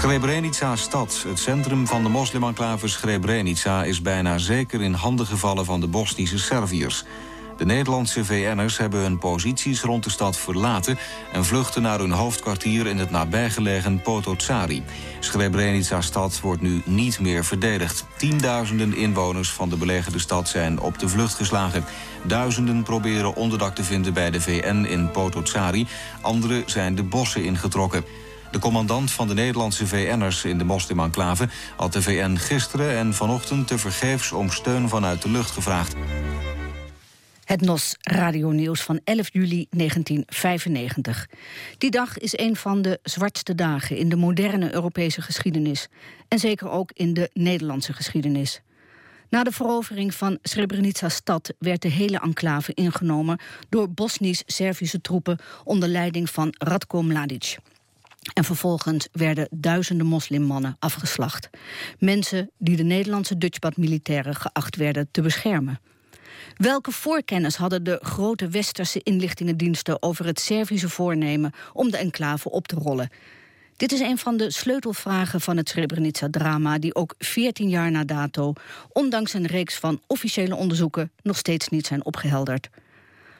Srebrenica-stad, het centrum van de moslimenclave Srebrenica... is bijna zeker in handen gevallen van de Bosnische Serviërs. De Nederlandse VN'ers hebben hun posities rond de stad verlaten... en vluchten naar hun hoofdkwartier in het nabijgelegen Potocari. Srebrenica-stad wordt nu niet meer verdedigd. Tienduizenden inwoners van de belegerde stad zijn op de vlucht geslagen. Duizenden proberen onderdak te vinden bij de VN in Potocari. Anderen zijn de bossen ingetrokken. De commandant van de Nederlandse VN'ers in de moslimenclave... had de VN gisteren en vanochtend tevergeefs om steun vanuit de lucht gevraagd. Het NOS radionieuws van 11 juli 1995. Die dag is een van de zwartste dagen in de moderne Europese geschiedenis. En zeker ook in de Nederlandse geschiedenis. Na de verovering van Srebrenica-stad werd de hele enclave ingenomen... door Bosnisch-Servische troepen onder leiding van Radko Mladic. En vervolgens werden duizenden moslimmannen afgeslacht. Mensen die de Nederlandse Dutchbad-militairen geacht werden te beschermen. Welke voorkennis hadden de grote westerse inlichtingendiensten over het Servische voornemen om de enclave op te rollen? Dit is een van de sleutelvragen van het Srebrenica-drama... die ook 14 jaar na dato, ondanks een reeks van officiële onderzoeken... nog steeds niet zijn opgehelderd.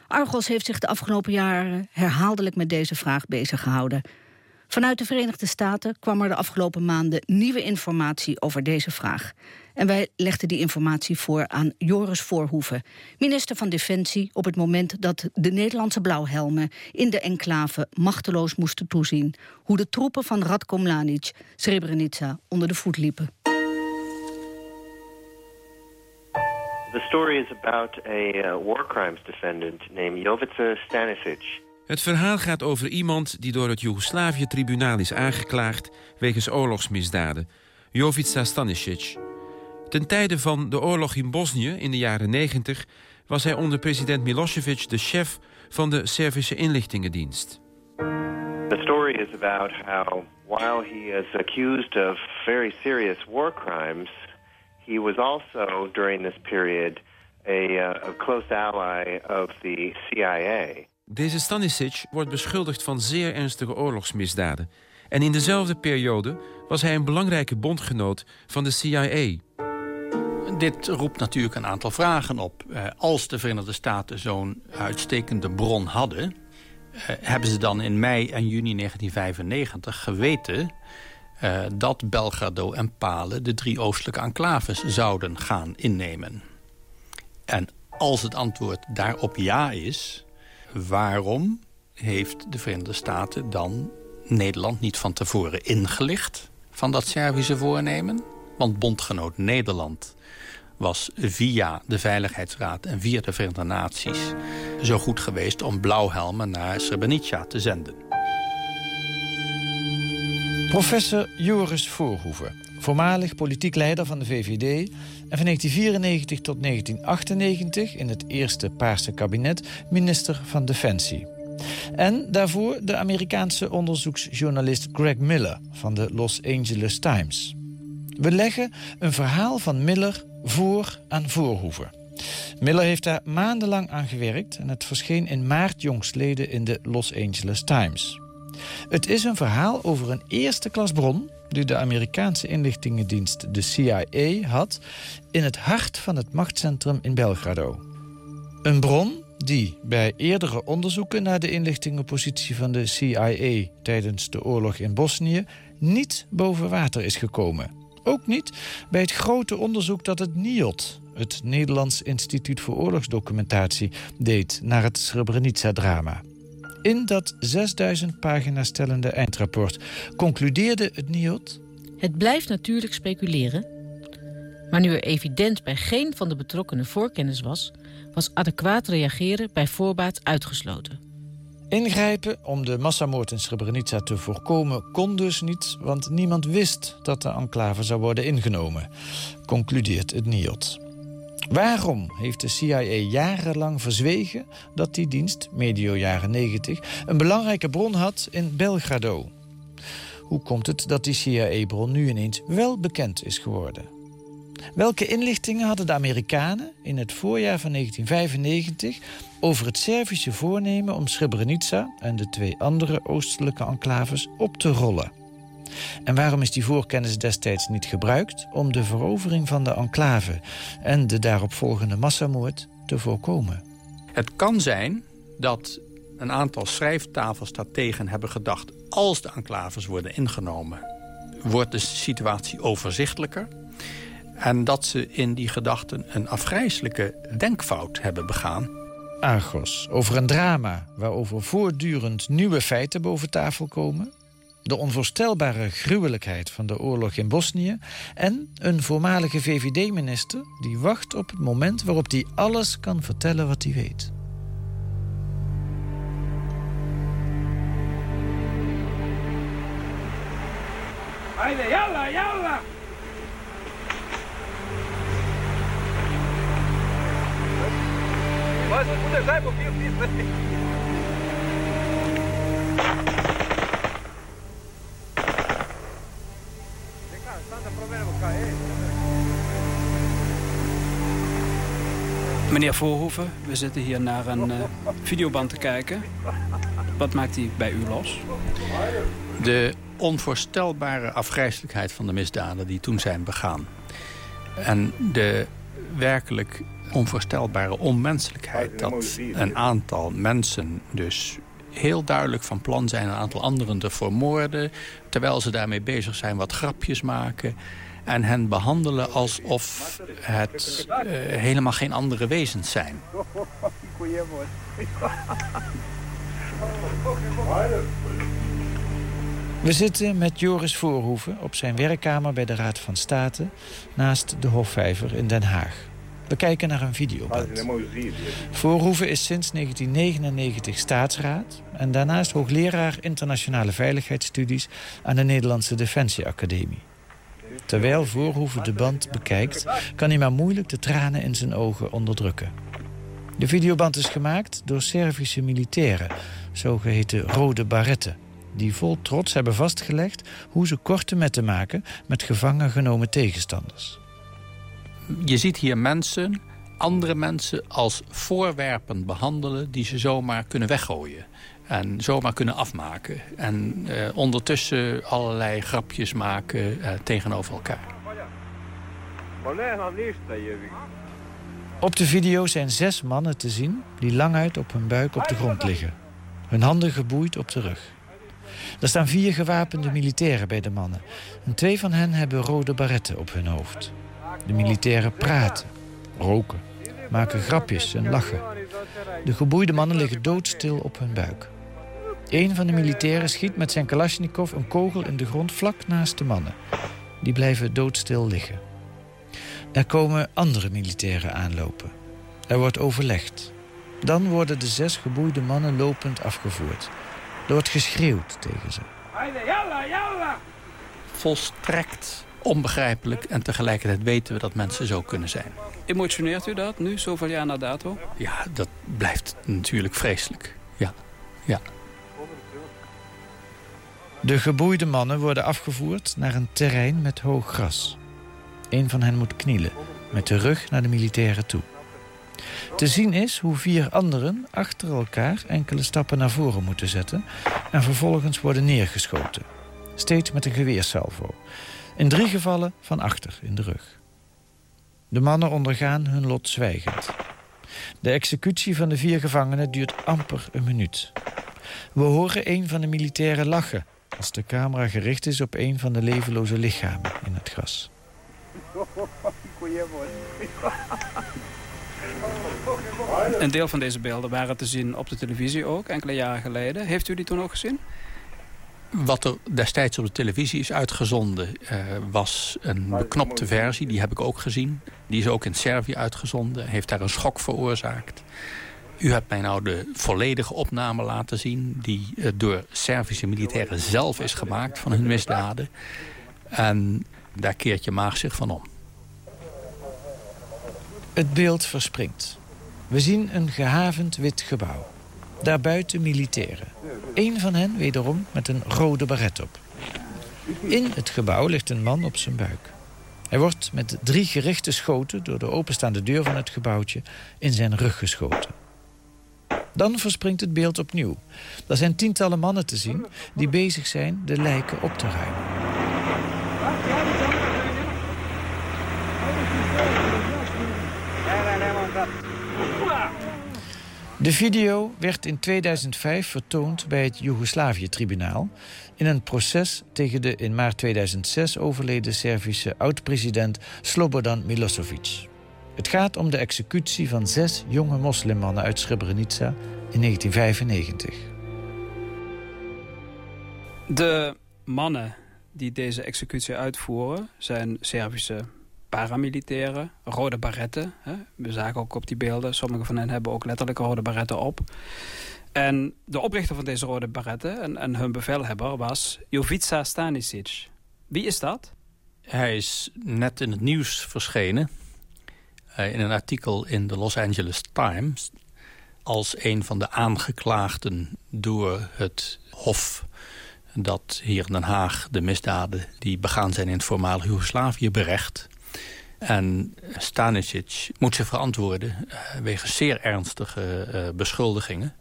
Argos heeft zich de afgelopen jaren herhaaldelijk met deze vraag bezig gehouden. Vanuit de Verenigde Staten kwam er de afgelopen maanden nieuwe informatie over deze vraag. En wij legden die informatie voor aan Joris Voorhoeven, minister van Defensie, op het moment dat de Nederlandse blauwhelmen in de enclave machteloos moesten toezien hoe de troepen van Radko Mladic Srebrenica onder de voet liepen. The story is about a uh, war crimes defendant named Jovica Stanisic. Het verhaal gaat over iemand die door het Joegoslavië-tribunaal is aangeklaagd... wegens oorlogsmisdaden, Jovica Stanisic. Ten tijde van de oorlog in Bosnië in de jaren 90... was hij onder president Milosevic de chef van de Servische inlichtingendienst. The story is about how, while he is accused of very serious war crimes... he was also, during this period, a, uh, a close ally of the CIA... Deze Stanisic wordt beschuldigd van zeer ernstige oorlogsmisdaden. En in dezelfde periode was hij een belangrijke bondgenoot van de CIA. Dit roept natuurlijk een aantal vragen op. Eh, als de Verenigde Staten zo'n uitstekende bron hadden... Eh, hebben ze dan in mei en juni 1995 geweten... Eh, dat Belgrado en Palen de drie oostelijke enclaves zouden gaan innemen. En als het antwoord daarop ja is waarom heeft de Verenigde Staten dan Nederland niet van tevoren ingelicht van dat Servische voornemen? Want bondgenoot Nederland was via de Veiligheidsraad en via de Verenigde Naties zo goed geweest om blauwhelmen naar Srebrenica te zenden. Professor Joris Voorhoeven, voormalig politiek leider van de VVD en van 1994 tot 1998 in het eerste Paarse kabinet minister van Defensie. En daarvoor de Amerikaanse onderzoeksjournalist Greg Miller van de Los Angeles Times. We leggen een verhaal van Miller voor aan Voorhoeven. Miller heeft daar maandenlang aan gewerkt en het verscheen in maart jongstleden in de Los Angeles Times. Het is een verhaal over een eerste klas bron die de Amerikaanse inlichtingendienst, de CIA, had in het hart van het machtscentrum in Belgrado. Een bron die bij eerdere onderzoeken naar de inlichtingenpositie van de CIA tijdens de oorlog in Bosnië niet boven water is gekomen. Ook niet bij het grote onderzoek dat het NIOD, het Nederlands Instituut voor Oorlogsdocumentatie, deed naar het Srebrenica-drama. In dat 6000 pagina's stellende eindrapport concludeerde het NIOD... Het blijft natuurlijk speculeren... maar nu er evident bij geen van de betrokkenen voorkennis was... was adequaat reageren bij voorbaat uitgesloten. Ingrijpen om de massamoord in Srebrenica te voorkomen kon dus niet... want niemand wist dat de enclave zou worden ingenomen, concludeert het NIOD. Waarom heeft de CIA jarenlang verzwegen dat die dienst, medio jaren 90, een belangrijke bron had in Belgrado? Hoe komt het dat die CIA-bron nu ineens wel bekend is geworden? Welke inlichtingen hadden de Amerikanen in het voorjaar van 1995 over het Servische voornemen om Srebrenica en de twee andere oostelijke enclaves op te rollen? En waarom is die voorkennis destijds niet gebruikt om de verovering van de enclave en de daaropvolgende massamoord te voorkomen? Het kan zijn dat een aantal schrijftafels daartegen hebben gedacht... als de enclaves worden ingenomen, wordt de situatie overzichtelijker. En dat ze in die gedachten een afgrijzelijke denkfout hebben begaan. Argos, over een drama waarover voortdurend nieuwe feiten boven tafel komen... de onvoorstelbare gruwelijkheid van de oorlog in Bosnië... en een voormalige VVD-minister die wacht op het moment waarop hij alles kan vertellen wat hij weet. Haydi yalla yalla. Pił. Meneer Voorhoeven, we zitten hier naar een uh, videoband te kijken. Wat maakt die bij u los? De onvoorstelbare afgrijzelijkheid van de misdaden die toen zijn begaan. En de werkelijk onvoorstelbare onmenselijkheid dat een aantal mensen dus heel duidelijk van plan zijn een aantal anderen te vermoorden... terwijl ze daarmee bezig zijn wat grapjes maken... en hen behandelen alsof het uh, helemaal geen andere wezens zijn. We zitten met Joris Voorhoeven op zijn werkkamer bij de Raad van State... naast de Hofvijver in Den Haag. We kijken naar een videoband. Voorhoeven is sinds 1999 staatsraad... en daarnaast hoogleraar internationale veiligheidsstudies... aan de Nederlandse Defensieacademie. Terwijl Voorhoeven de band bekijkt... kan hij maar moeilijk de tranen in zijn ogen onderdrukken. De videoband is gemaakt door Servische militairen... zogeheten rode baretten die vol trots hebben vastgelegd hoe ze korte metten maken met gevangen genomen tegenstanders. Je ziet hier mensen, andere mensen als voorwerpen behandelen die ze zomaar kunnen weggooien. En zomaar kunnen afmaken. En eh, ondertussen allerlei grapjes maken eh, tegenover elkaar. Op de video zijn zes mannen te zien die languit op hun buik op de grond liggen. Hun handen geboeid op de rug. Er staan vier gewapende militairen bij de mannen. En twee van hen hebben rode baretten op hun hoofd. De militairen praten, roken, maken grapjes en lachen. De geboeide mannen liggen doodstil op hun buik. Een van de militairen schiet met zijn kalasjnikov een kogel in de grond vlak naast de mannen. Die blijven doodstil liggen. Er komen andere militairen aanlopen. Er wordt overlegd. Dan worden de zes geboeide mannen lopend afgevoerd. Er wordt geschreeuwd tegen ze. Volstrekt onbegrijpelijk en tegelijkertijd weten we dat mensen zo kunnen zijn. Emotioneert u dat nu, zoveel jaar na dato? Ja, dat blijft natuurlijk vreselijk. Ja, ja. De geboeide mannen worden afgevoerd naar een terrein met hoog gras. Een van hen moet knielen, met de rug naar de militairen toe. Te zien is hoe vier anderen achter elkaar enkele stappen naar voren moeten zetten... en vervolgens worden neergeschoten. Steeds met een geweersalvo. In drie gevallen van achter in de rug. De mannen ondergaan hun lot zwijgend. De executie van de vier gevangenen duurt amper een minuut. We horen een van de militairen lachen... als de camera gericht is op een van de levenloze lichamen in het gras. Een deel van deze beelden waren te zien op de televisie ook, enkele jaren geleden. Heeft u die toen ook gezien? Wat er destijds op de televisie is uitgezonden uh, was een beknopte versie. Die heb ik ook gezien. Die is ook in Servië uitgezonden. Heeft daar een schok veroorzaakt. U hebt mij nou de volledige opname laten zien... die uh, door Servische militairen zelf is gemaakt van hun misdaden. En daar keert je maag zich van om. Het beeld verspringt. We zien een gehavend wit gebouw. Daarbuiten militairen. Eén van hen wederom met een rode baret op. In het gebouw ligt een man op zijn buik. Hij wordt met drie gerichte schoten door de openstaande deur van het gebouwtje in zijn rug geschoten. Dan verspringt het beeld opnieuw. Er zijn tientallen mannen te zien die bezig zijn de lijken op te ruimen. De video werd in 2005 vertoond bij het Joegoslavië-tribunaal... in een proces tegen de in maart 2006 overleden Servische oud-president Slobodan Milosevic. Het gaat om de executie van zes jonge moslimmannen uit Srebrenica in 1995. De mannen die deze executie uitvoeren zijn Servische paramilitairen, rode baretten. Hè. We zagen ook op die beelden, sommige van hen hebben ook letterlijk rode baretten op. En de oprichter van deze rode baretten en, en hun bevelhebber was Jovica Stanisic. Wie is dat? Hij is net in het nieuws verschenen. Uh, in een artikel in de Los Angeles Times... als een van de aangeklaagden door het Hof... dat hier in Den Haag de misdaden die begaan zijn in het voormalige Joegoslavië berecht. En Stanisic moet zich verantwoorden uh, wegens zeer ernstige uh, beschuldigingen...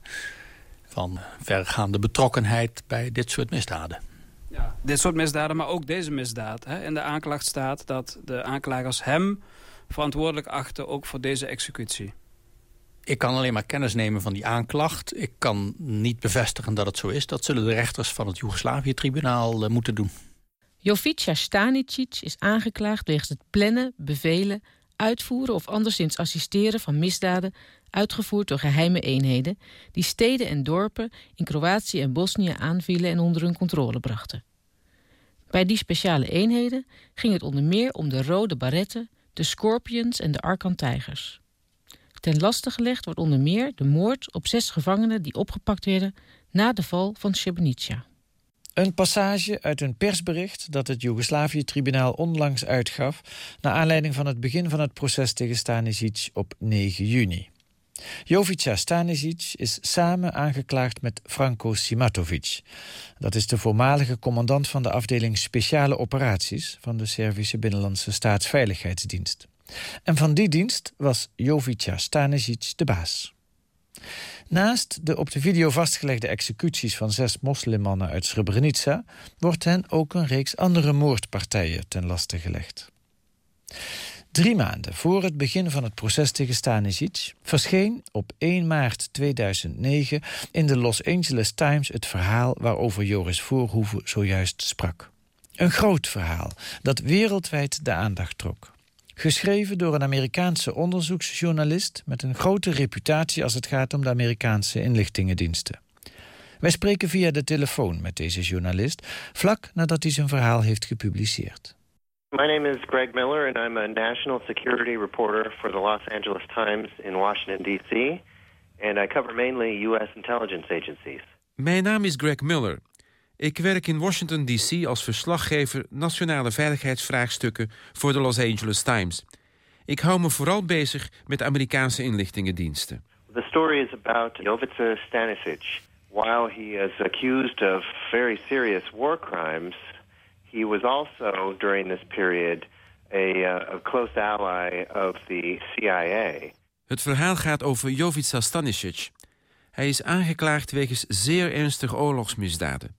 van vergaande betrokkenheid bij dit soort misdaden. Ja, dit soort misdaden, maar ook deze misdaad. Hè? In de aanklacht staat dat de aanklagers hem verantwoordelijk achten... ook voor deze executie. Ik kan alleen maar kennis nemen van die aanklacht. Ik kan niet bevestigen dat het zo is. Dat zullen de rechters van het Joegoslavië-tribunaal uh, moeten doen. Jovica Stanicic is aangeklaagd wegens het plannen, bevelen, uitvoeren of anderszins assisteren van misdaden uitgevoerd door geheime eenheden die steden en dorpen in Kroatië en Bosnië aanvielen en onder hun controle brachten. Bij die speciale eenheden ging het onder meer om de rode baretten, de Scorpions en de Arkan-tijgers. Ten laste gelegd wordt onder meer de moord op zes gevangenen die opgepakt werden na de val van Srebrenica. Een passage uit een persbericht dat het Joegoslavië-tribunaal onlangs uitgaf... naar aanleiding van het begin van het proces tegen Stanisic op 9 juni. Jovica Stanisic is samen aangeklaagd met Franko Simatovic. Dat is de voormalige commandant van de afdeling Speciale Operaties... van de Servische Binnenlandse Staatsveiligheidsdienst. En van die dienst was Jovica Stanisic de baas. Naast de op de video vastgelegde executies van zes moslimmannen uit Srebrenica... wordt hen ook een reeks andere moordpartijen ten laste gelegd. Drie maanden voor het begin van het proces tegen Stanisic... verscheen op 1 maart 2009 in de Los Angeles Times het verhaal... waarover Joris Voorhoeven zojuist sprak. Een groot verhaal dat wereldwijd de aandacht trok. Geschreven door een Amerikaanse onderzoeksjournalist... met een grote reputatie als het gaat om de Amerikaanse inlichtingendiensten. Wij spreken via de telefoon met deze journalist... vlak nadat hij zijn verhaal heeft gepubliceerd. My name is Greg Miller and I'm a national security reporter for the Los Angeles Times in Washington, D.C. And I cover mainly U.S. intelligence agencies. Mijn naam is Greg Miller. Ik werk in Washington, D.C. als verslaggever nationale veiligheidsvraagstukken voor de Los Angeles Times. Ik hou me vooral bezig met Amerikaanse inlichtingendiensten. The story is about Jovica Stanisic. While he is accused of very serious war crimes, he was also during this period a, uh, a close ally of the CIA. Het verhaal gaat over Jovica Stanisic. Hij is aangeklaagd wegens zeer ernstige oorlogsmisdaden.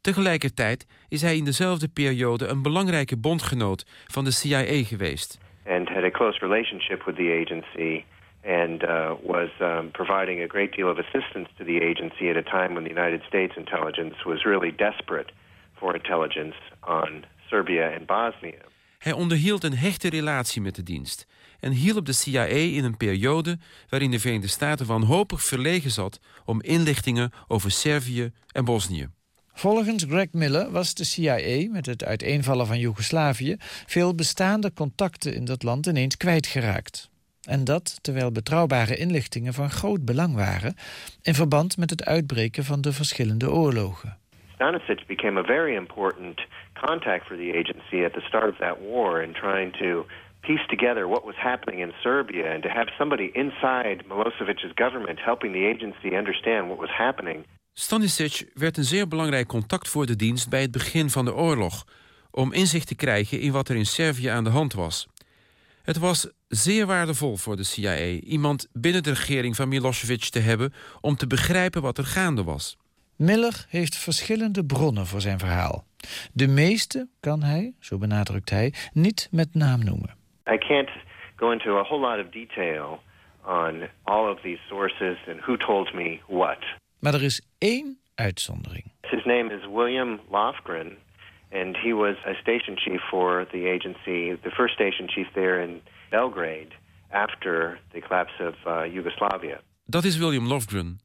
Tegelijkertijd is hij in dezelfde periode een belangrijke bondgenoot van de CIA geweest. And had a close relationship with the agency and uh, was um, providing a great deal of assistance to the agency at a time when the United States intelligence was really desperate for intelligence on Serbia and Bosnia. Hij onderhield een hechte relatie met de dienst en hielp de CIA in een periode waarin de Verenigde Staten wanhopig verlegen zat om inlichtingen over Servië en Bosnië. Volgens Greg Miller was de CIA met het uiteenvallen van Joegoslavië veel bestaande contacten in dat land ineens kwijtgeraakt. En dat terwijl betrouwbare inlichtingen van groot belang waren in verband met het uitbreken van de verschillende oorlogen. Stanisic became a very important contact for the agency at the start of that war in trying to piece together what was happening in Serbia and to have somebody inside Milosevic's government helping the agency understand what was happening. Stanisic werd een zeer belangrijk contact voor de dienst bij het begin van de oorlog... om inzicht te krijgen in wat er in Servië aan de hand was. Het was zeer waardevol voor de CIA iemand binnen de regering van Milosevic te hebben... om te begrijpen wat er gaande was. Miller heeft verschillende bronnen voor zijn verhaal. De meeste kan hij, zo benadrukt hij, niet met naam noemen. I can't go into a whole lot of detail on all of these sources and who told me what. Maar er is één uitzondering. His name is William Lofgren, and he was a station chief for the agency, the first station chief there in Belgrade after the collapse of uh, Yugoslavia. Dat is William Lofgren.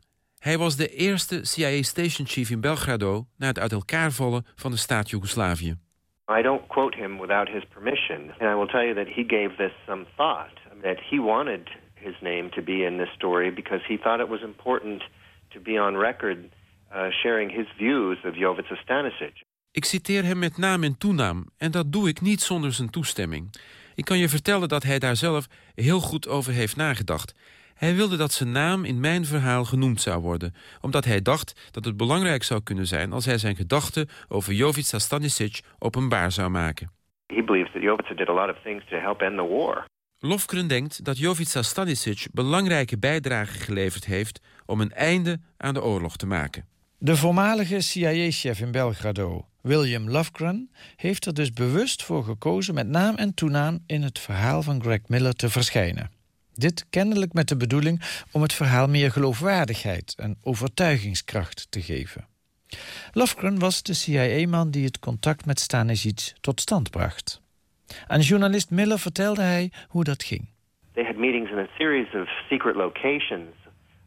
Hij was de eerste CIA station chief in Belgrado na het uit elkaar vallen van de staat Joegoslavië. I don't quote him without his permission, and I will tell you that he gave this some thought. That he wanted his name to be in this story because he thought it was important to be on record uh, sharing his views of Jovica Stanisic. Ik citeer hem met naam en toenaam en dat doe ik niet zonder zijn toestemming. Ik kan je vertellen dat hij daar zelf heel goed over heeft nagedacht. Hij wilde dat zijn naam in mijn verhaal genoemd zou worden... omdat hij dacht dat het belangrijk zou kunnen zijn... als hij zijn gedachten over Jovica Stanisic openbaar zou maken. He believes that Jovica did a lot of things to help end the war. Lofgren denkt dat Jovica Stanisic belangrijke bijdrage geleverd heeft... om een einde aan de oorlog te maken. De voormalige CIA-chef in Belgrado, William Lofgren, heeft er dus bewust voor gekozen met naam en toenaam in het verhaal van Greg Miller te verschijnen. Dit kennelijk met de bedoeling om het verhaal meer geloofwaardigheid en overtuigingskracht te geven. Lofgren was de CIA-man die het contact met Stanisic tot stand bracht. Aan journalist Miller vertelde hij hoe dat ging. They had meetings in a series of secret locations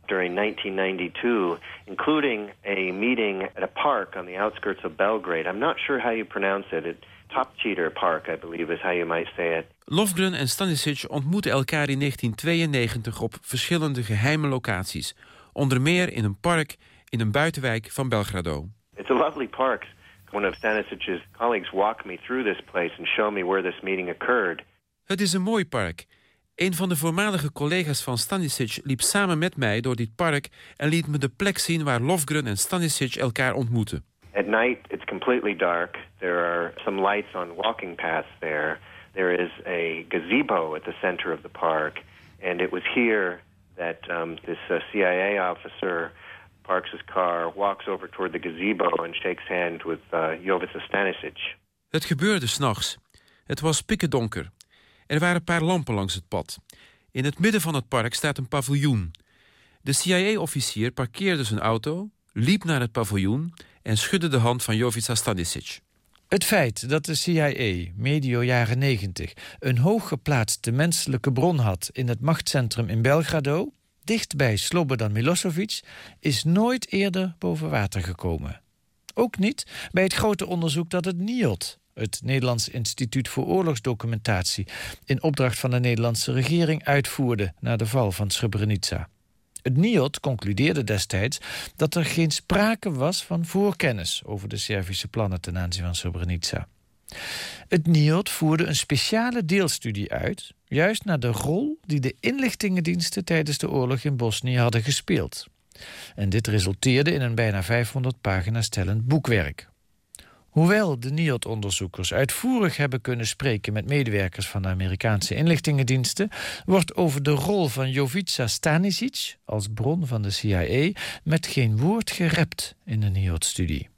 during 1992, including a meeting at a park on the outskirts of Belgrade. I'm not sure how you pronounce it. it Top Cheater Park, I believe is how you might say it. Lofgren en Stanisic ontmoetten elkaar in 1992 op verschillende geheime locaties. Onder meer in een park in een buitenwijk van Belgrado. It's a lovely park. One of Stanisic's colleagues walked me through this place and showed me where this meeting occurred. Het is een mooi park. Een van de voormalige collega's van Stanisic liep samen met mij door dit park... en liet me de plek zien waar Lofgren en Stanisic elkaar ontmoeten. At night, it's completely dark. There are some lights on walking paths there. There is a gazebo at the center of the park. And it was here that um, this uh, CIA officer parks his car, walks over toward the gazebo and shakes hands with uh, Jovica Stanisic. Het gebeurde s'nachts. Het was pikkendonker. Er waren een paar lampen langs het pad. In het midden van het park staat een paviljoen. De CIA-officier parkeerde zijn auto, liep naar het paviljoen en schudde de hand van Jovica Stanisic. Het feit dat de CIA, medio jaren 90, een hooggeplaatste menselijke bron had in het machtscentrum in Belgrado, dicht bij Slobodan Milosevic, is nooit eerder boven water gekomen. Ook niet bij het grote onderzoek dat het NIOD, het Nederlands Instituut voor Oorlogsdocumentatie, in opdracht van de Nederlandse regering uitvoerde na de val van Srebrenica. Het NIOD concludeerde destijds dat er geen sprake was van voorkennis over de Servische plannen ten aanzien van Srebrenica. Het NIOD voerde een speciale deelstudie uit, juist naar de rol die de inlichtingendiensten tijdens de oorlog in Bosnië hadden gespeeld. En dit resulteerde in een bijna 500 pagina's tellend boekwerk. Hoewel de NIOD-onderzoekers uitvoerig hebben kunnen spreken met medewerkers van de Amerikaanse inlichtingendiensten, wordt over de rol van Jovica Stanisic als bron van de CIA met geen woord gerept in de NIOD-studie.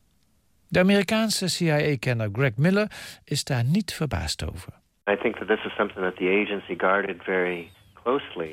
De Amerikaanse CIA-kenner Greg Miller is daar niet verbaasd over. I think that this is something that the agency guarded very closely.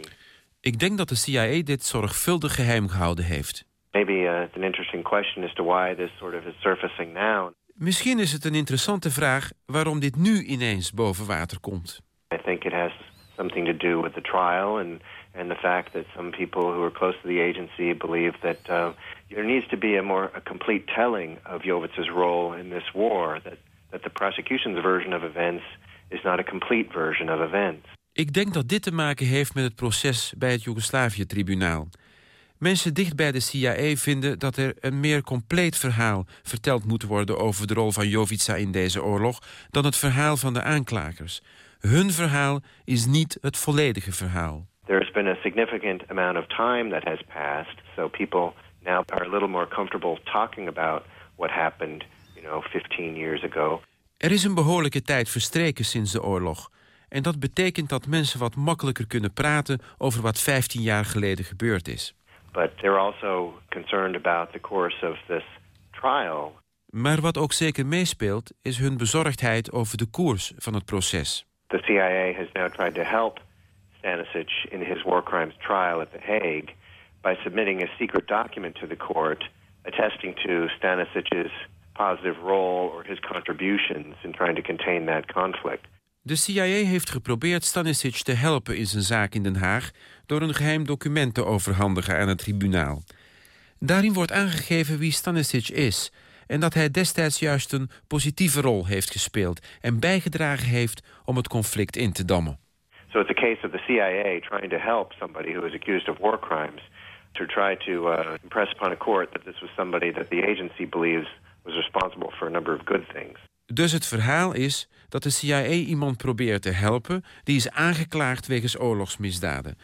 Ik denk dat de CIA dit zorgvuldig geheim gehouden heeft. Maybe uh, it's an interesting question as to why this sort of is surfacing now. Misschien is het een interessante vraag waarom dit nu ineens boven water komt. I think it has something to do with the trial and and the fact that some people who are close to the agency believe that uh, there needs to be a more a complete telling of Jovica's role in this war. That that the prosecution's version of events is not a complete version of events. Ik denk dat dit te maken heeft met het proces bij het Joegoslavië-tribunaal. Mensen dicht bij de CIA vinden dat er een meer compleet verhaal verteld moet worden over de rol van Jovica in deze oorlog dan het verhaal van de aanklagers. Hun verhaal is niet het volledige verhaal. There's been a significant amount of time that has passed, so people now are a little more comfortable talking about what happened, you know, 15 years ago. Er is een behoorlijke tijd verstreken sinds de oorlog. En dat betekent dat mensen wat makkelijker kunnen praten over wat 15 jaar geleden gebeurd is. But they're also concerned about the course of this trial. Maar wat ook zeker meespeelt is hun bezorgdheid over de koers van het proces. The CIA has now tried to help Stanisic in his war crimes trial at The Hague by submitting a secret document to the court attesting to Stanisic's positive role or his contributions in trying to contain that conflict. De CIA heeft geprobeerd Stanisic te helpen in zijn zaak in Den Haag door een geheim document te overhandigen aan het tribunaal. Daarin wordt aangegeven wie Stanisic is en dat hij destijds juist een positieve rol heeft gespeeld en bijgedragen heeft om het conflict in te dammen. So it's a case of the CIA trying to help somebody who is accused of war crimes to try to uh, impress upon a court that this was somebody that the agency believes was responsible for a number of good things. Dus het verhaal is dat de CIA iemand probeert te helpen die is aangeklaagd wegens oorlogsmisdaden.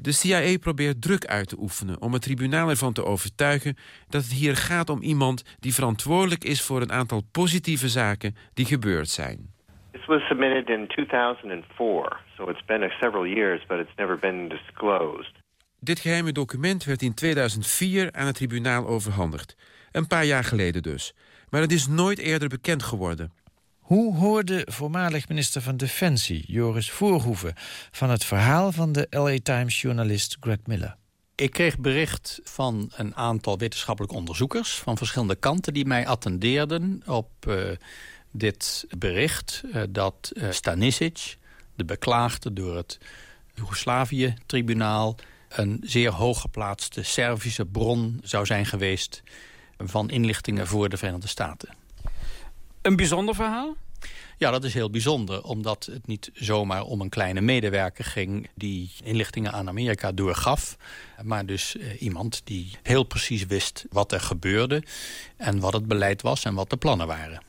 De CIA probeert druk uit te oefenen om het tribunaal ervan te overtuigen dat het hier gaat om iemand die verantwoordelijk is voor een aantal positieve zaken die gebeurd zijn. This was submitted in 2004, so it's been a several years, but it's never been disclosed. Dit geheime document werd in 2004 aan het tribunaal overhandigd. Een paar jaar geleden dus. Maar het is nooit eerder bekend geworden. Hoe hoorde voormalig minister van Defensie Joris Voorhoeven... van het verhaal van de LA Times-journalist Greg Miller? Ik kreeg bericht van een aantal wetenschappelijke onderzoekers... van verschillende kanten die mij attendeerden op uh, dit bericht... Uh, dat uh, Stanisic, de beklaagde door het Joegoslavië-tribunaal... een zeer hooggeplaatste Servische bron zou zijn geweest... van inlichtingen voor de Verenigde Staten. Een bijzonder verhaal? Ja, dat is heel bijzonder, omdat het niet zomaar om een kleine medewerker ging... die inlichtingen aan Amerika doorgaf. Maar dus eh, iemand die heel precies wist wat er gebeurde... en wat het beleid was en wat de plannen waren.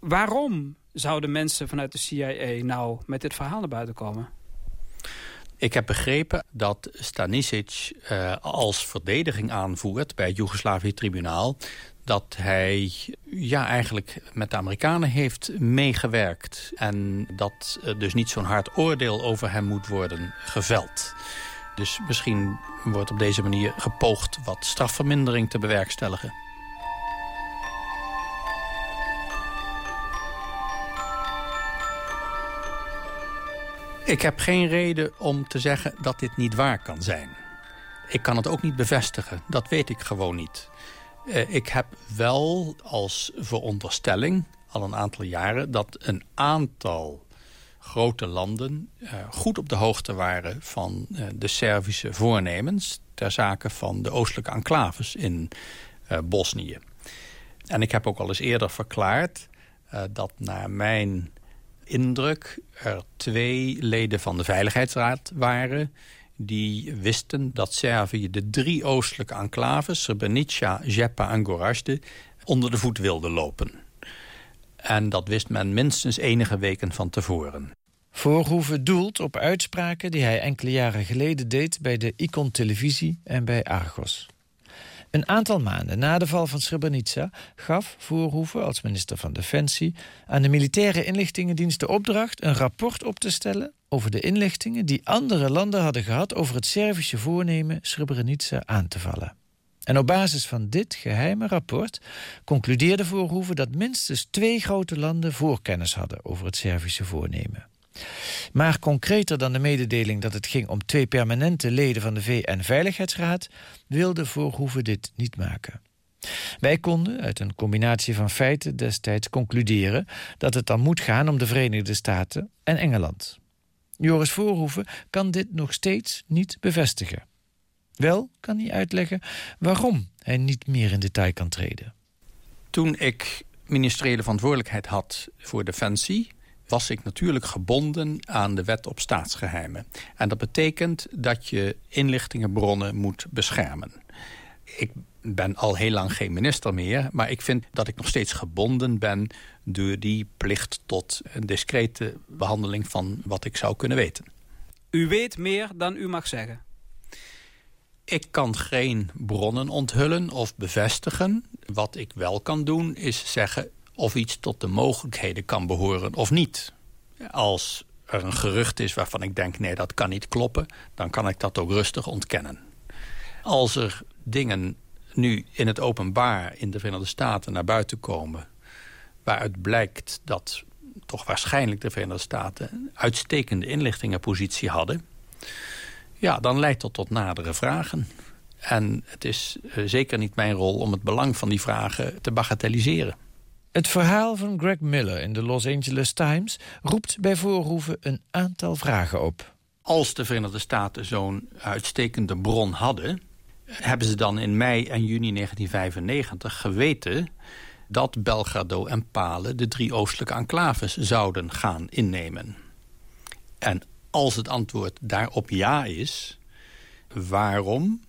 Waarom zouden mensen vanuit de CIA nou met dit verhaal naar buiten komen? Ik heb begrepen dat Stanisic uh, als verdediging aanvoert bij het Joegoslavië-tribunaal dat hij ja, eigenlijk met de Amerikanen heeft meegewerkt. En dat dus niet zo'n hard oordeel over hem moet worden geveld. Dus misschien wordt op deze manier gepoogd wat strafvermindering te bewerkstelligen. Ik heb geen reden om te zeggen dat dit niet waar kan zijn. Ik kan het ook niet bevestigen, dat weet ik gewoon niet. Uh, ik heb wel als veronderstelling al een aantal jaren... dat een aantal grote landen uh, goed op de hoogte waren... van uh, de Servische voornemens ter zake van de oostelijke enclaves in Bosnië. En ik heb ook al eens eerder verklaard dat naar mijn indruk... er twee leden van de Veiligheidsraad waren die wisten dat Servië de drie oostelijke enclaves... Srebrenica, Zepa en Gorazde onder de voet wilde lopen. En dat wist men minstens enige weken van tevoren. Voorhoeven doelt op uitspraken die hij enkele jaren geleden deed... bij de Icon Televisie en bij Argos. Een aantal maanden na de val van Srebrenica gaf Voorhoeven als minister van Defensie aan de militaire inlichtingendienst de opdracht een rapport op te stellen over de inlichtingen die andere landen hadden gehad over het Servische voornemen Srebrenica aan te vallen. En op basis van dit geheime rapport concludeerde Voorhoeven dat minstens twee grote landen voorkennis hadden over het Servische voornemen. Maar concreter dan de mededeling dat het ging om twee permanente leden van de VN-veiligheidsraad, wilde Voorhoeven dit niet maken. Wij konden uit een combinatie van feiten destijds concluderen dat het dan moet gaan om de Verenigde Staten en Engeland. Joris Voorhoeven kan dit nog steeds niet bevestigen. Wel kan hij uitleggen waarom hij niet meer in detail kan treden. Toen ik ministeriële verantwoordelijkheid had voor Defensie was ik natuurlijk gebonden aan de wet op staatsgeheimen. En dat betekent dat je inlichtingenbronnen moet beschermen. Ik ben al heel lang geen minister meer... maar ik vind dat ik nog steeds gebonden ben... door die plicht tot een discrete behandeling van wat ik zou kunnen weten. U weet meer dan u mag zeggen? Ik kan geen bronnen onthullen of bevestigen. Wat ik wel kan doen is zeggen of iets tot de mogelijkheden kan behoren of niet. Als er een gerucht is waarvan ik denk... nee, dat kan niet kloppen, dan kan ik dat ook rustig ontkennen. Als er dingen nu in het openbaar in de Verenigde Staten naar buiten komen... waaruit blijkt dat toch waarschijnlijk de Verenigde Staten... een uitstekende inlichtingenpositie hadden... ja, dan leidt dat tot nadere vragen. En het is uh, zeker niet mijn rol om het belang van die vragen te bagatelliseren. Het verhaal van Greg Miller in de Los Angeles Times... roept bij voorhoeven een aantal vragen op. Als de Verenigde Staten zo'n uitstekende bron hadden... hebben ze dan in mei en juni 1995 geweten dat Belgrado en Palen de drie oostelijke enclaves zouden gaan innemen. En als het antwoord daarop ja is, waarom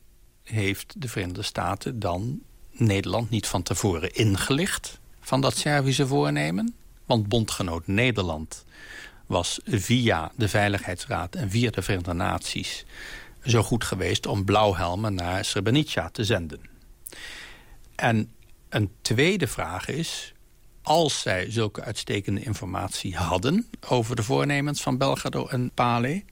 heeft de Verenigde Staten dan Nederland niet van tevoren ingelicht van dat Servische voornemen? Want bondgenoot Nederland was via de Veiligheidsraad en via de Verenigde Naties zo goed geweest om blauwhelmen naar Srebrenica te zenden. En een tweede vraag is... als zij zulke uitstekende informatie hadden... over de voornemens van Belgrado en Pale...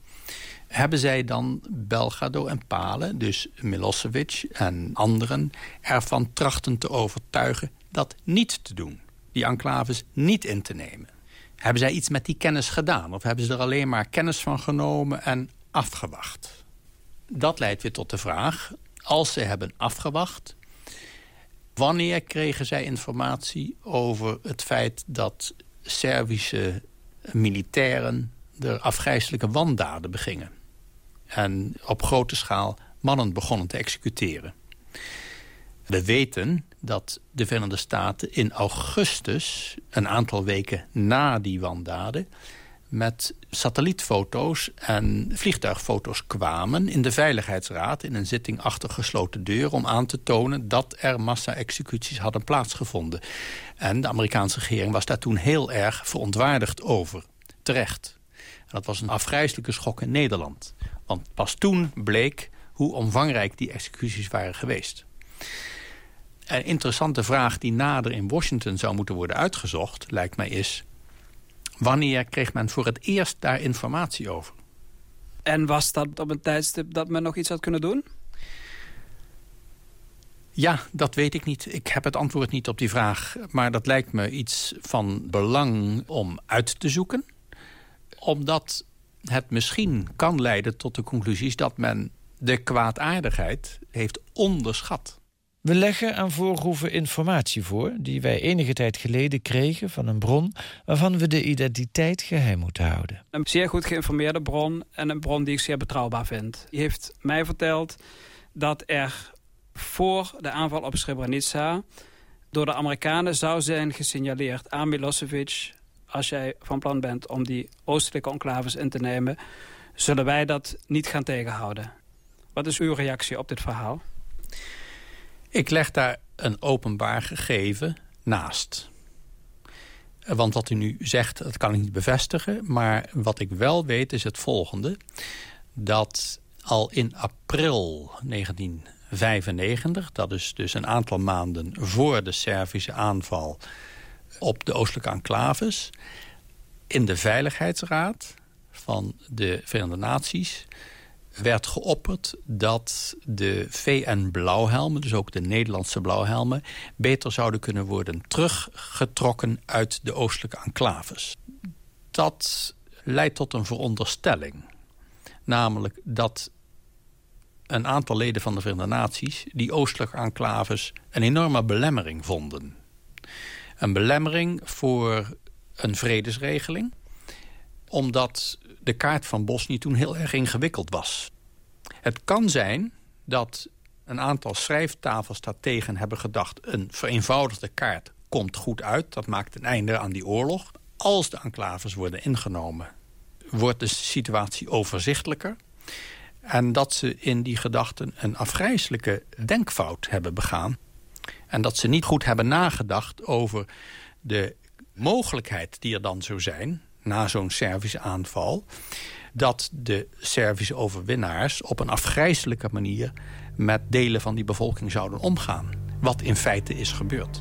hebben zij dan Belgrado en Pale, dus Milosevic en anderen... ervan trachten te overtuigen dat niet te doen. Die enclaves niet in te nemen. Hebben zij iets met die kennis gedaan? Of hebben ze er alleen maar kennis van genomen en afgewacht? Dat leidt weer tot de vraag... als ze hebben afgewacht Wanneer kregen zij informatie over het feit dat Servische militairen er afgrijzelijke wandaden begingen? En op grote schaal mannen begonnen te executeren. We weten dat de Verenigde Staten in augustus, een aantal weken na die wandaden met satellietfoto's en vliegtuigfoto's kwamen in de Veiligheidsraad... in een zitting achter gesloten deur om aan te tonen... dat er massa-executies hadden plaatsgevonden. En de Amerikaanse regering was daar toen heel erg verontwaardigd over. Terecht. Dat was een afgrijzelijke schok in Nederland. Want pas toen bleek hoe omvangrijk die executies waren geweest. Een interessante vraag die nader in Washington zou moeten worden uitgezocht... lijkt mij is Wanneer kreeg men voor het eerst daar informatie over? En was dat op een tijdstip dat men nog iets had kunnen doen? Ja, dat weet ik niet. Ik heb het antwoord niet op die vraag. Maar dat lijkt me iets van belang om uit te zoeken. Omdat het misschien kan leiden tot de conclusies... dat men de kwaadaardigheid heeft onderschat. We leggen aan Voorhoeven informatie voor... die wij enige tijd geleden kregen van een bron... waarvan we de identiteit geheim moeten houden. Een zeer goed geïnformeerde bron en een bron die ik zeer betrouwbaar vind. Die heeft mij verteld dat er voor de aanval op Srebrenica... door de Amerikanen zou zijn gesignaleerd aan Milosevic... als jij van plan bent om die oostelijke enclaves in te nemen... zullen wij dat niet gaan tegenhouden. Wat is uw reactie op dit verhaal? Ik leg daar een openbaar gegeven naast. Want wat u nu zegt, dat kan ik niet bevestigen. Maar wat ik wel weet is het volgende. Dat al in april 1995, dat is dus een aantal maanden voor de Servische aanval op de oostelijke enclaves... in de Veiligheidsraad van de Verenigde Naties werd geopperd dat de VN-blauwhelmen, dus ook de Nederlandse blauwhelmen... beter zouden kunnen worden teruggetrokken uit de oostelijke enclaves. Dat leidt tot een veronderstelling. Namelijk dat een aantal leden van de Verenigde Naties... die oostelijke enclaves een enorme belemmering vonden. Een belemmering voor een vredesregeling omdat de kaart van Bosnië toen heel erg ingewikkeld was. Het kan zijn dat een aantal schrijftafelstrategen hebben gedacht... een vereenvoudigde kaart komt goed uit. Dat maakt een einde aan die oorlog. Als de enclaves worden ingenomen, wordt de situatie overzichtelijker. En dat ze in die gedachten een afgrijzelijke denkfout hebben begaan. En dat ze niet goed hebben nagedacht over de mogelijkheid die er dan zou zijn na zo'n Servische aanval... dat de Servische overwinnaars op een afgrijzelijke manier... met delen van die bevolking zouden omgaan. Wat in feite is gebeurd.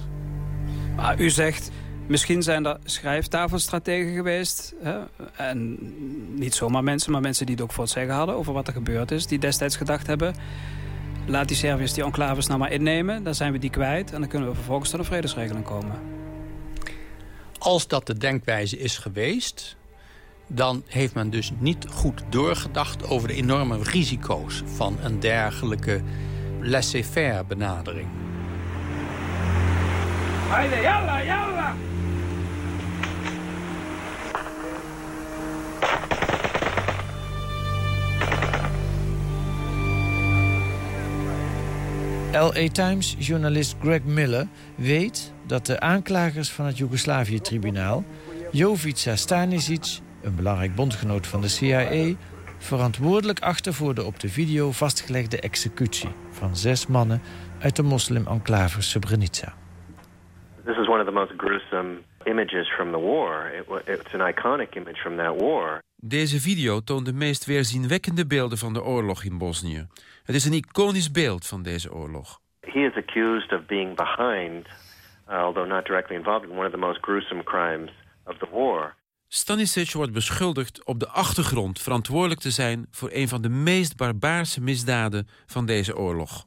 Maar u zegt, misschien zijn er schrijftafelstrategen geweest. Hè? En niet zomaar mensen, maar mensen die het ook voor het zeggen hadden... over wat er gebeurd is, die destijds gedacht hebben... laat die Serviërs die enclaves nou maar innemen. Dan zijn we die kwijt en dan kunnen we vervolgens tot een vredesregeling komen. Als dat de denkwijze is geweest... dan heeft men dus niet goed doorgedacht over de enorme risico's... van een dergelijke laissez-faire benadering. Haydi yalla yalla. LA Times-journalist Greg Miller weet dat de aanklagers van het Joegoslavië-tribunaal... Jovica Stanisic, een belangrijk bondgenoot van de CIA... verantwoordelijk achter voor de op de video vastgelegde executie... van zes mannen uit de moslim-enclave Srebrenica. This is one of the most gruesome images from the war. It, it's an iconic image from that war. Deze video toont de meest weerzienwekkende beelden van de oorlog in Bosnië. Het is een iconisch beeld van deze oorlog. He is accused of being behind, although not directly involved, in one of the most gruesome crimes of the war. Stanisic wordt beschuldigd op de achtergrond verantwoordelijk te zijn... voor een van de meest barbaarse misdaden van deze oorlog.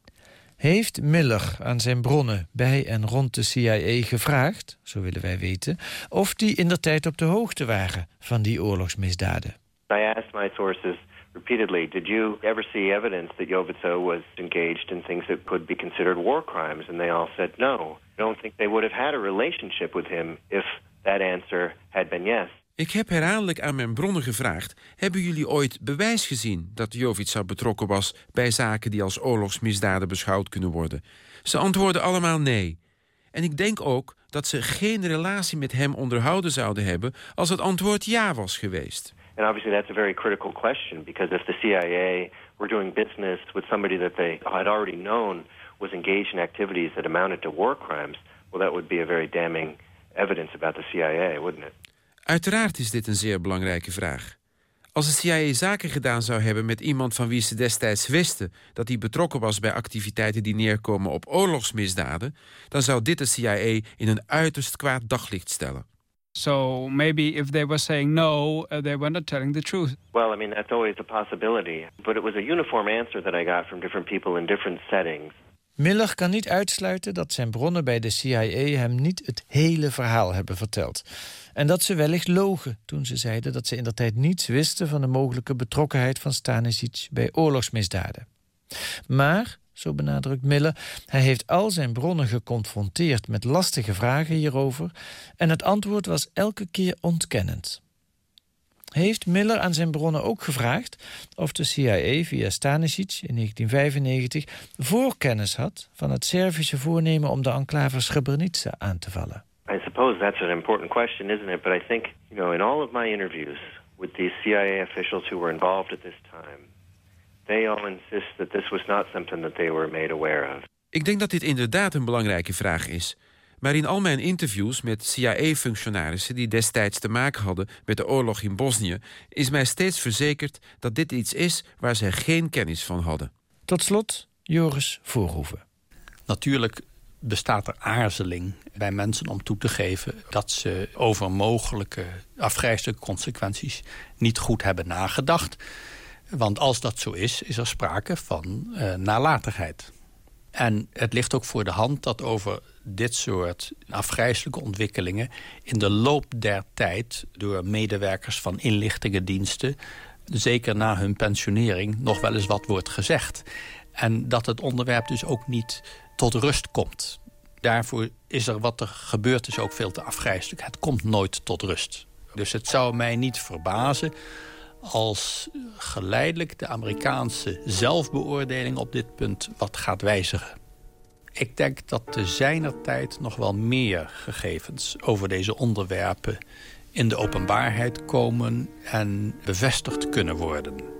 Heeft Miller aan zijn bronnen bij en rond de CIA gevraagd, zo willen wij weten... of die in der tijd op de hoogte waren van die oorlogsmisdaden? I asked my sources repeatedly, did you ever see evidence that Jovica was engaged in things that could be considered war crimes? And they all said no. I don't think they would have had a relationship with him if that answer had been yes. Ik heb herhaaldelijk aan mijn bronnen gevraagd... hebben jullie ooit bewijs gezien dat Jovica betrokken was... bij zaken die als oorlogsmisdaden beschouwd kunnen worden? Ze antwoorden allemaal nee. En ik denk ook dat ze geen relatie met hem onderhouden zouden hebben... als het antwoord ja was geweest. And obviously that's a very critical question because if the CIA were doing business with somebody that they had already known was engaged in activities that amounted to war crimes, well that would be a very damning evidence about the CIA, wouldn't it? Uiteraard is dit een zeer belangrijke vraag. Als de CIA zaken gedaan zou hebben met iemand van wie ze destijds wisten... dat hij betrokken was bij activiteiten die neerkomen op oorlogsmisdaden... dan zou dit de CIA in een uiterst kwaad daglicht stellen. So maybe if they were saying no, uh, they were not telling the truth. Well, I mean, that's always a possibility. But it was a uniform answer that I got from different people in different settings. Miller kan niet uitsluiten dat zijn bronnen bij de CIA hem niet het hele verhaal hebben verteld. En dat ze wellicht logen toen ze zeiden dat ze in der tijd niets wisten van de mogelijke betrokkenheid van Stanisic bij oorlogsmisdaden. Maar, zo benadrukt Miller, hij heeft al zijn bronnen geconfronteerd met lastige vragen hierover en het antwoord was elke keer ontkennend. Heeft Miller aan zijn bronnen ook gevraagd of de CIA via Stanisic in 1995 voorkennis had van het Servische voornemen om de enclave Srebrenica aan te vallen. I suppose that's an important question, isn't it? But I think, you know, in all of my interviews with these CIA officials who were involved at this time, they all insist that this was not something that they were made aware of. Ik denk dat dit inderdaad een belangrijke vraag is. Maar in al mijn interviews met CIA-functionarissen... die destijds te maken hadden met de oorlog in Bosnië... is mij steeds verzekerd dat dit iets is waar zij geen kennis van hadden. Tot slot Joris Voorhoeven. Natuurlijk bestaat er aarzeling bij mensen om toe te geven... dat ze over mogelijke afgrijzelijke consequenties niet goed hebben nagedacht. Want als dat zo is, is er sprake van uh, nalatigheid. En het ligt ook voor de hand dat over dit soort afgrijzelijke ontwikkelingen... in de loop der tijd door medewerkers van inlichtingendiensten... zeker na hun pensionering nog wel eens wat wordt gezegd. En dat het onderwerp dus ook niet tot rust komt. Daarvoor is er wat er gebeurt is ook veel te afgrijzelijk. Het komt nooit tot rust. Dus het zou mij niet verbazen als geleidelijk de Amerikaanse zelfbeoordeling op dit punt wat gaat wijzigen. Ik denk dat te zijner tijd nog wel meer gegevens over deze onderwerpen in de openbaarheid komen en bevestigd kunnen worden.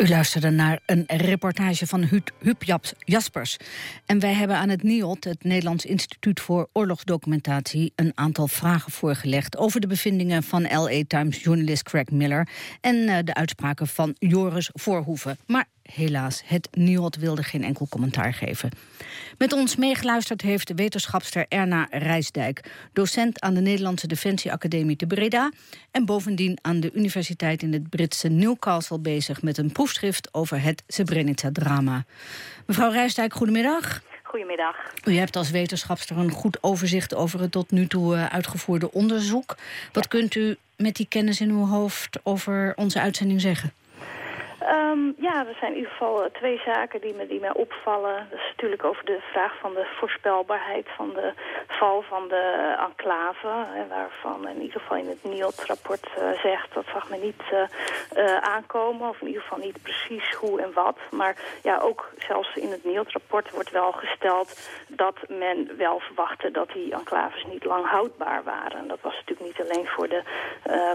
U luisterde naar een reportage van Huub Jaspers. En wij hebben aan het NIOD, het Nederlands Instituut voor Oorlogsdocumentatie... een aantal vragen voorgelegd over de bevindingen van LA Times-journalist Craig Miller... en uh, de uitspraken van Joris Voorhoeven. Maar helaas. Het NIOD wilde geen enkel commentaar geven. Met ons meegeluisterd heeft de wetenschapster Erna Rijsdijk... docent aan de Nederlandse Defensieacademie te Breda... en bovendien aan de universiteit in het Britse Newcastle bezig... met een proefschrift over het Srebrenica-drama. Mevrouw Rijsdijk, goedemiddag. Goedemiddag. U hebt als wetenschapster een goed overzicht over het tot nu toe eh, uitgevoerde onderzoek. Wat kunt u met die kennis in uw hoofd over onze uitzending zeggen? Um, ja, er zijn in ieder geval eh, twee zaken die me, die mij opvallen. Dat is natuurlijk over de vraag van de voorspelbaarheid van de val van de enclave. Hè, waarvan in ieder geval in het NIOT-rapport uh, zegt... dat zag men niet uh, aankomen, of in ieder geval niet precies hoe en wat. Maar ja, ook zelfs in het NIOT-rapport wordt wel gesteld... dat men wel verwachtte dat die enclaves niet lang houdbaar waren. Dat was natuurlijk niet alleen voor, de,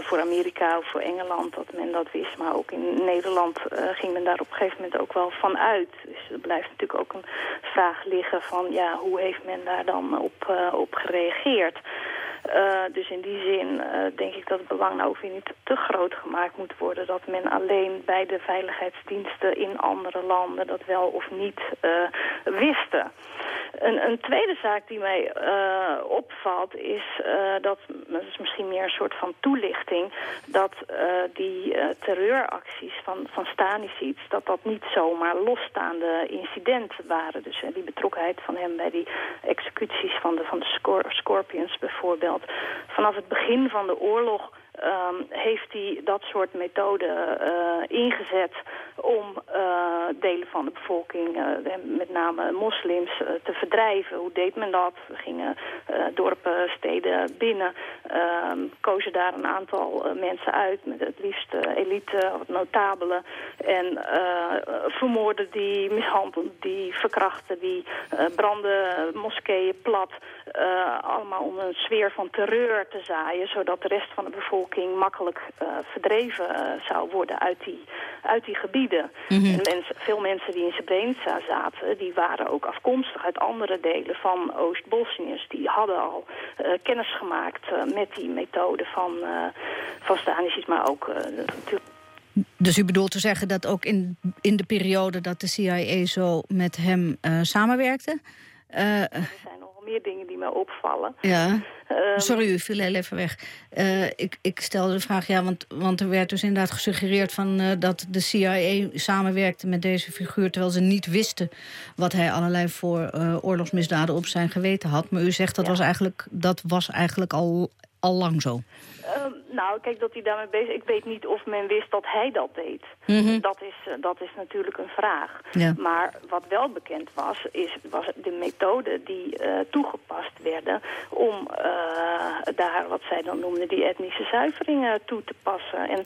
voor Amerika of voor Engeland dat men dat wist... maar ook in Nederland uh, ging men daar op een gegeven moment ook wel van uit. Dus er blijft natuurlijk ook een vraag liggen van ja, hoe heeft men daar dan op, uh, op gereageerd. Uh, dus in die zin uh, denk ik dat het belang nou weer niet te groot gemaakt moet worden... dat men alleen bij de veiligheidsdiensten in andere landen dat wel of niet uh, wisten. Een, een, tweede zaak die mij opvalt is dat, dat is misschien meer een soort van toelichting... dat die terreuracties van, van Stanisic, dat dat niet zomaar losstaande incidenten waren. Dus die betrokkenheid van hem bij die executies van de, van de Scor Scorpions bijvoorbeeld vanaf het begin van de oorlog um, heeft hij dat soort methoden uh, ingezet om uh, delen van de bevolking, uh, met name moslims, te verdrijven. Hoe deed men dat? We gingen dorpen, steden binnen, ehm, kozen daar een aantal mensen uit, met het liefst elite, wat notabelen, en vermoorden die, mishandelden die, verkrachten die, branden moskeeën plat, allemaal om een sfeer van terreur te zaaien, zodat de rest van de bevolking makkelijk uh, verdreven uh, zou worden uit die, uit die gebieden. Mm -hmm. En mensen, veel mensen die in Srebrenica zaten, die waren ook afkomstig uit andere delen van Oost-Bosniërs. Die hadden al uh, kennis gemaakt met die methode van, van Stanisic, maar ook natuurlijk dus u bedoelt te zeggen dat ook in, in de periode dat de CIA zo met hem samenwerkte? Er zijn meer dingen die mij opvallen. Ja. Um, Sorry, u viel heel even weg. Uh, ik, ik stelde de vraag, ja, want, want er werd dus inderdaad gesuggereerd... Van, uh, dat de CIA samenwerkte met deze figuur... terwijl ze niet wisten wat hij allerlei voor uh, oorlogsmisdaden op zijn geweten had. Maar u zegt dat, ja. was, eigenlijk, dat was eigenlijk al, al lang zo. Uh, nou, kijk, dat hij daarmee bezig Ik weet niet of men wist dat hij dat deed. Mm -hmm. dat, is, uh, dat is natuurlijk een vraag. Ja. Maar wat wel bekend was, is, was de methode die uh, toegepast werden... om daar, wat zij dan noemden, die etnische zuiveringen toe te passen. En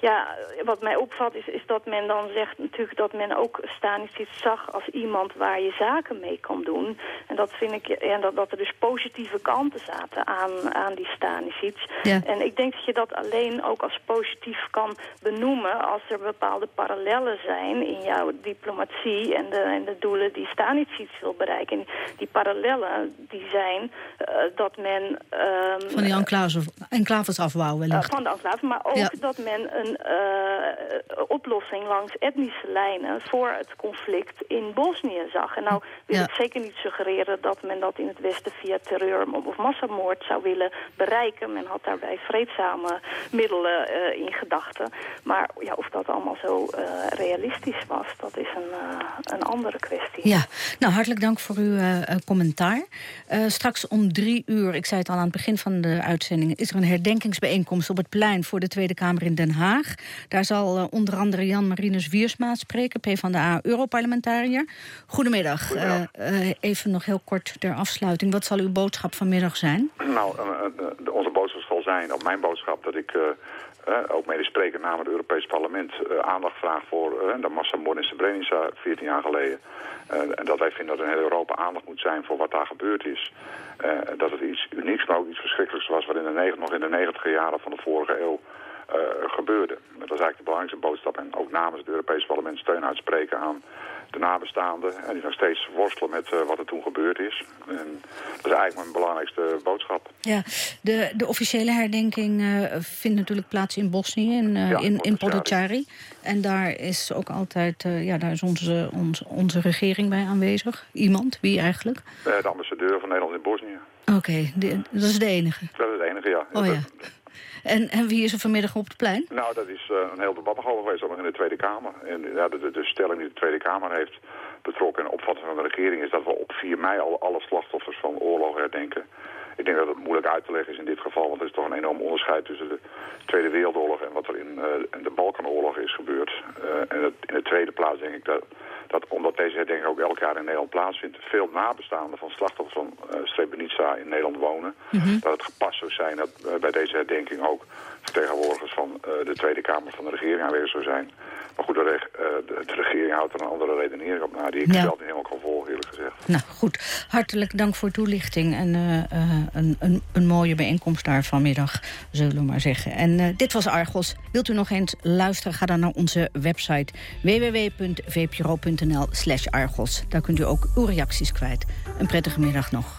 ja, wat mij opvalt is, is dat men dan zegt natuurlijk... dat men ook Stanisic zag als iemand waar je zaken mee kan doen. En dat vind ik, en dat, dat er dus positieve kanten zaten aan, aan die Stanisic... Ja. En ik denk dat je dat alleen ook als positief kan benoemen... als er bepaalde parallellen zijn in jouw diplomatie... en de, en de doelen die Stanisic wil bereiken. En die parallellen die zijn uh, dat men... Um, van die enclaves, enclaves afbouwen wellicht. Uh, van de enclaves, maar ook ja. dat men een uh, oplossing langs etnische lijnen... voor het conflict in Bosnië zag. En nou wil Ja. ik zeker niet suggereren dat men dat in het Westen... via terreur of massamoord zou willen bereiken. Men had daarbij vreedzame middelen uh, in gedachten. Maar ja, of dat allemaal zo uh, realistisch was, dat is een, uh, een andere kwestie. Ja, nou hartelijk dank voor uw commentaar. straks om drie uur, ik zei het al aan het begin van de uitzending... is er een herdenkingsbijeenkomst op het plein voor de Tweede Kamer in Den Haag. Daar zal onder andere Jan Marinus Wiersma spreken, PvdA-Europarlementariër. Goedemiddag. Goedemiddag. even nog heel kort ter afsluiting. Wat zal uw boodschap vanmiddag zijn? Nou, zal zijn, op mijn boodschap, dat ik uh, uh, ook mede spreker namens het Europees Parlement uh, aandacht vraag voor de massamoord in Srebrenica 14 jaar geleden. en dat wij vinden dat in heel Europa aandacht moet zijn voor wat daar gebeurd is. dat het iets unieks, maar ook iets verschrikkelijks was wat in de nog in de negentiger jaren van de vorige eeuw gebeurde. Dat is eigenlijk de belangrijkste boodschap. En ook namens het Europees Parlement steun uitspreken aan de nabestaanden. En die nog steeds worstelen met wat er toen gebeurd is. En dat is eigenlijk mijn belangrijkste boodschap. Ja, de, de officiële herdenking vindt natuurlijk plaats in Bosnië, in, in, in Podgorica. En daar is ook altijd, ja, daar is onze, onze, onze regering bij aanwezig. Iemand, wie eigenlijk? de ambassadeur van Nederland in Bosnië. Oké, dat is de enige? Dat is de enige, ja. Oh ja. En, en wie is er vanmiddag op het plein? Nou, dat is uh, een heel debat over geweest, nog in de Tweede Kamer. En ja, de, de, stelling die de Tweede Kamer heeft betrokken en opvatting van de regering... is dat we op 4 mei al alle slachtoffers van oorlog herdenken. Ik denk dat het moeilijk uit te leggen is in dit geval, want er is toch een enorm onderscheid tussen de Tweede Wereldoorlog en wat er in, in de Balkanoorlog is gebeurd. Uh, en het, in de tweede plaats denk ik dat dat omdat deze herdenking ook elk jaar in Nederland plaatsvindt... veel nabestaanden van slachtoffers van uh, Srebrenica in Nederland wonen. Mhm. Dat het gepast zou zijn dat bij deze herdenking ook vertegenwoordigers van uh, de Tweede Kamer van de regering aanwezig zou zijn. Maar goed, de, reg, de, de, regering houdt er een andere redenering op na... die ik ja. zelf niet helemaal kan volgen, eerlijk gezegd. Nou goed, hartelijk dank voor toelichting en een, een, een, mooie bijeenkomst daar vanmiddag, zullen we maar zeggen. En dit was Argos. Wilt u nog eens luisteren, ga dan naar onze website www.vpro.nl slash Argos. Daar kunt u ook uw reacties kwijt. Een prettige middag nog.